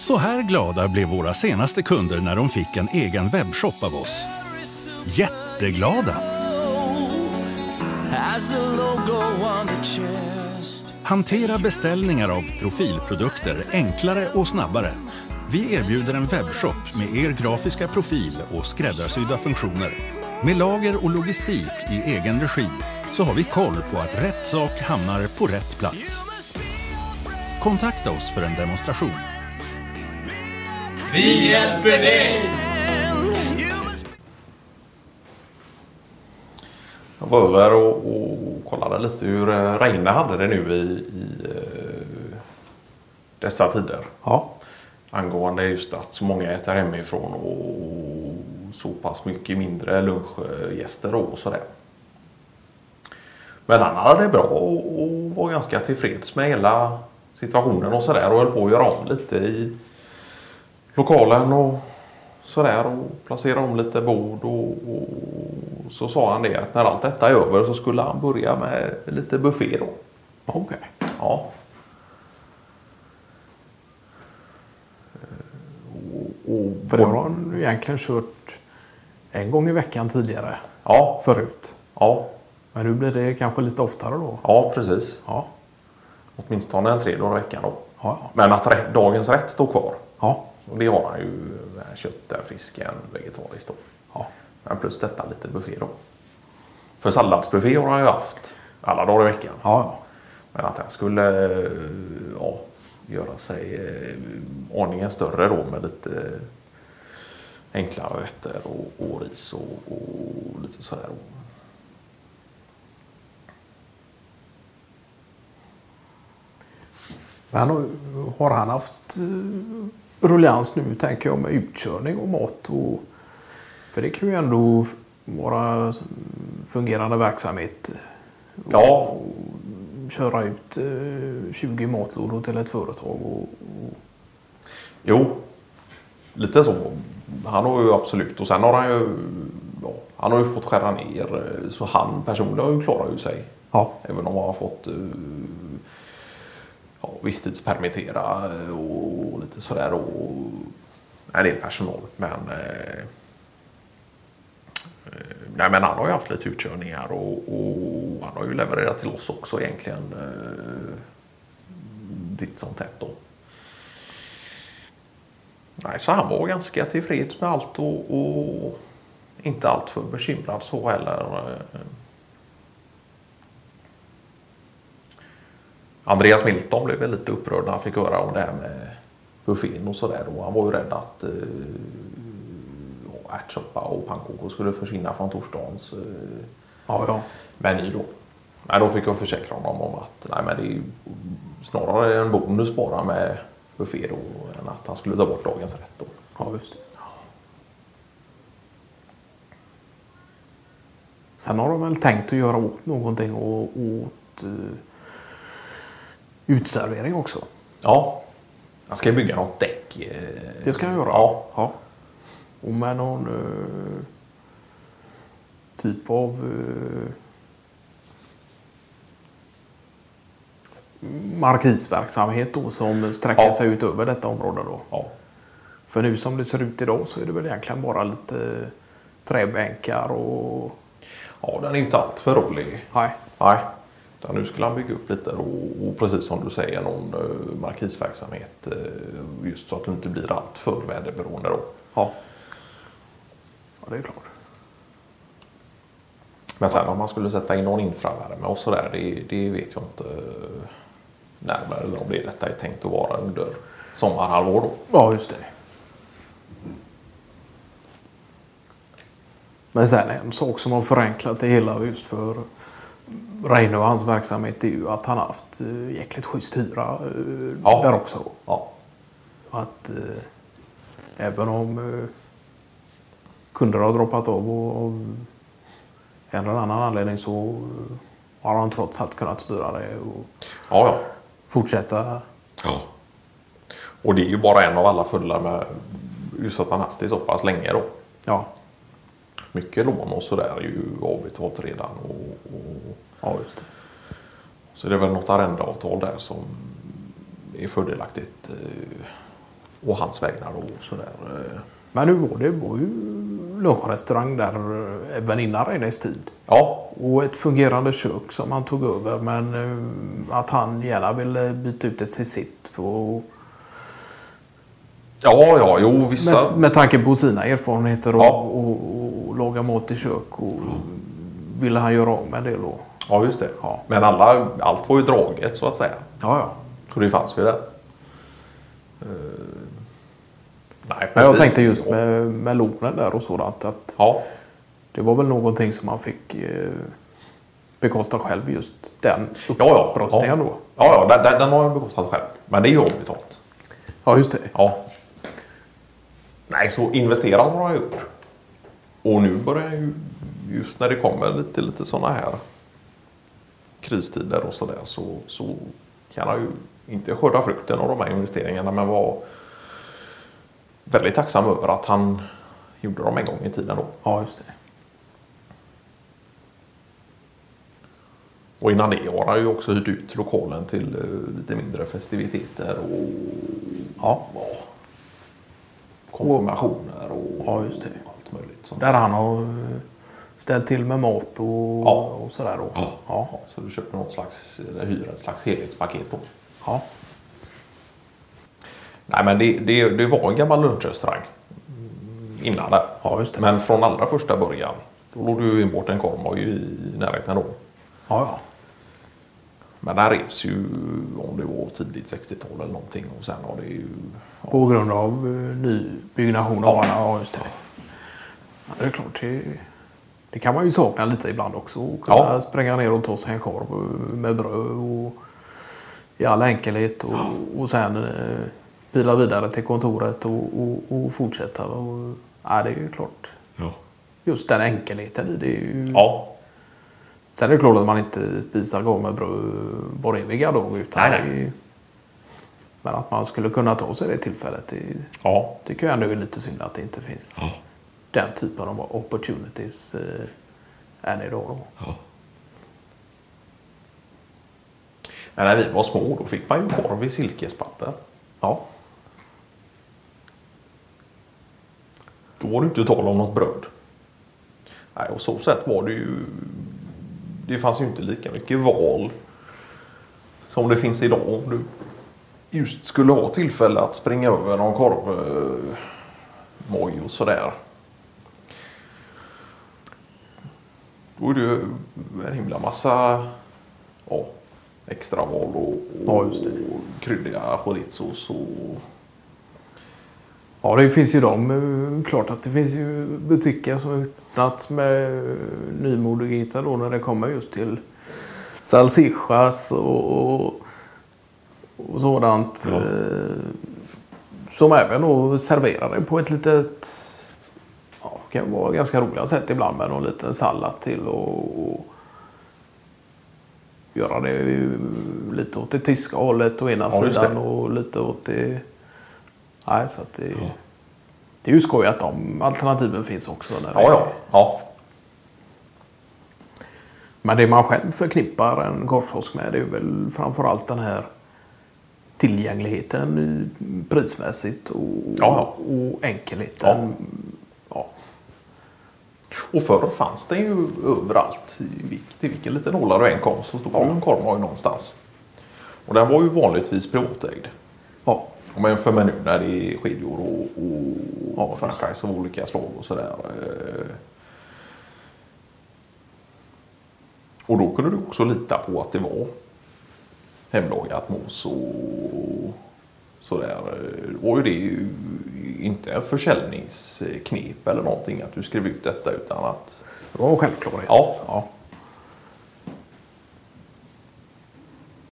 Så här glada blev våra senaste kunder när de fick en egen webbshop av oss. Jätteglada! Hantera beställningar av profilprodukter enklare och snabbare. Vi erbjuder en webbshop med er grafiska profil och skräddarsydda funktioner. Med lager och logistik i egen regi så har vi koll på att rätt sak hamnar på rätt plats. Kontakta oss för en demonstration. Vi hjälper dig! Jag var över och, och kollade lite hur eh, Reine hade det nu i, i eh, dessa tider. Ja. Angående just att så många äter hemifrån och så pass mycket mindre lunchgäster och sådär. Men han hade det bra och, och var ganska tillfreds med hela situationen och sådär och höll på att göra om lite i lokalen och sådär och placera om lite bord och, och så sa han det att när allt detta är över så skulle han börja med lite buffé då. Okej. Ja. Och, och, För det har han egentligen kört en gång i veckan tidigare. ja, Förut. ja, Men nu blir det kanske lite oftare då. ja, precis. Ja. Åtminstone en tre dagar i veckan då. Ja. Men att dagens rätt står kvar. ja. Och det har han ju. eh, Köttet, fisken, vegetariskt då. ja. Men plus detta lite buffé då. För salladsbuffé har han ju haft alla dagar i veckan. ja. Men att han skulle eh, ja, göra sig eh, aningen större då med lite enklare rätter och, och ris och, och lite sådär. Men har- har han haft uh, ruljans nu tänker jag med utkörning och mat? Och, för det kan ju ändå vara fungerande verksamhet. Ja, Köra ut eh, 20 matlådor till ett företag. Och, och, jo. Lite så. Han har ju absolut. Och sen har han ju, ja, han har ju fått skära ner. eh, Så han personligen har ju sig. ja. Även om han har fått uh, ja, visstidspermittera eh, och lite sådär. Och, nej, det är personal. Men, eh, eh, nej, men han har ju haft lite utkörningar och, och han har ju levererat till oss också egentligen. Eh, ditt som tätt då. Nej, så han var ganska tillfreds med allt och, och inte allt för bekymrad så heller. Eh. Andreas Milton blev väl lite upprörd när han fick höra om det här med buffén och sådär. Han var ju rädd att eh, ärtsoppa och pannkakor skulle försvinna från torsdagens eh, ja, ja. meny då. Nej, då fick jag försäkra honom om att nej, men det är snarare en bonus bara med buffé då än att han skulle ta bort dagens rätt då. ja just det. Sen har de väl tänkt att göra åt någonting och, åt uh, utservering också. Ja, han ska bygga något däck. eh, Det ska jag göra. Ja, ja. Och med någon eh, typ av eh, markisverksamhet då som sträcker Ja. sig ut över detta område då. ja. För nu som det ser ut idag så är det väl egentligen bara lite träbänkar och... ja, den är ju inte allt för rolig. Nej. Nej, utan nu skulle han bygga upp lite och, och precis som du säger någon uh, markisverksamhet eh, just så att du inte blir allt för väderberoende då. Ja. Ja, det är klart. Men sen om man skulle sätta in någon infravärme och sådär det, det vet jag inte eh, närmare eller om det är detta är tänkt att vara under sommarhalvår då. Ja, just det. Men sen en sak som har förenklat det hela just för Reine och hans verksamhet är ju att han har haft eh, jäkligt schysst hyra eh, Ja. där också. Ja, Att eh, även om eh, kunder har droppat av och av en eller annan anledning så eh, har han trots allt kunnat styra det och ja, ja. fortsätta. ja. Och det är ju bara en av alla fördelar med just att han haft det så pass länge då. Ja, Mycket lån och sådär är ju avbetalt redan. Och, och, ja just det. så det är väl något arrendeavtal där som är fördelaktigt. eh, och hans vägnar och sådär. eh. Men nu var det var ju lunchrestaurang där eh, även innan Reines tid. Ja, Och ett fungerande kök som han tog över. Men eh, att han gärna ville byta ut det till sitt. För, ja, ja, jo vissa. med, med tanke på sina erfarenheter och, Ja. och laga mat i kök. Och ville han göra om en del. Och, Ja, just det. Ja. Men alla, allt var ju draget så att säga. ja, ja. Så det fanns ju där. Eh, nej, Men jag precis. tänkte just med, med lånen där och sådant. Att Ja, det var väl någonting som man fick eh, bekosta själv. Just den ja, ja. ja. då. Ja, ja den, den har jag bekostat själv. Men det är ju avbetalt. Ja, just det. Ja. Nej, så investerat har jag gjort. Och nu börjar ju, just när det kommer lite, lite sådana här kristider och sådär så, så kan jag ju inte skörda frukten av de här investeringarna men vara väldigt tacksam över att han gjorde dem en gång i tiden då. Ja, just det. Och innan det har han ju också hyrt ut lokalen till eh, lite mindre festiviteter och Ja. konfirmationer och Ja, just det. Sånt. Där han har eh, ställt till med mat och, Ja. och sådär. Då. Ja. Ja. Så du köper något slags, eller hyr ett slags helhetspaket på. Ja. Nej men det, det, det var en gammal lunchrestaurang innan det. Ja, just det. Men från allra första början, då låg du inbort en korv var ju i närheten då. Ja, ja. Men den revs ju om det var tidigt 60-tal eller någonting och sen har det ju... Ja, På grund av uh, nybyggnation av Ja. ja. ja, just det. Ja, det är klart. Det, det kan man ju sakna lite ibland också. Att Kunna Ja. spränga ner och ta sig en korv med bröd och i all enkelhet. Och, och sen eh, bila vidare till kontoret och, och, och fortsätta. Och, ja, det är ju klart. ja. Just den enkelheten i det är ju... ja. Sen är det klart att man inte spisar gång med bröd var eviga dag. Utan Nej, nej. det är- Men att man skulle kunna ta sig det tillfället. Det ja. tycker jag ändå är lite synd att det inte finns Ja. Den typen av opportunities eh, än idag. Då. Men när vi var små då fick man ju korv i silkespapper. Ja. Då var det inte tal om något bröd. Nej, och så sätt var det ju... Det fanns ju inte lika mycket val som det finns idag. Om du just skulle ha tillfälle att springa över någon korvmoj och sådär. Då är det ju en himla massa ja, extra val och, och, Ja, just det. och kryddiga chorizzos och Ja, det finns ju de. eh, Klart att det finns ju butiker som öppnat med eh, nymodigheter då när det kommer just till salsicas och, och, och sådant. Ja. Eh, som även då serverar det på ett litet, kan vara ganska roliga sätt ibland med någon liten sallad till och, och göra det lite åt det tyska hållet å ena Ja, sidan och lite åt det Nej, så att det, det är ju skoj att de alternativen finns också. När det, Ja, ja. ja. Men det man själv förknippar en korvkiosk med det är väl framförallt den här tillgängligheten prismässigt och, Ja, och enkelheten. Ja. Och förr fanns det ju överallt. I till vilken liten håla du än kom så stod det en korvmoj någonstans. Och den var ju vanligtvis privatägd. Ja. Om man jämför med nu när det är skidor och, och Ja, franchise av olika slag och sådär. Eh, Och då kunde du också lita på att det var hemlagat mos och sådär. Då var ju det inte försäljningsknep eller någonting att du skrev ut detta utan att Det var en självklarhet. Ja. ja.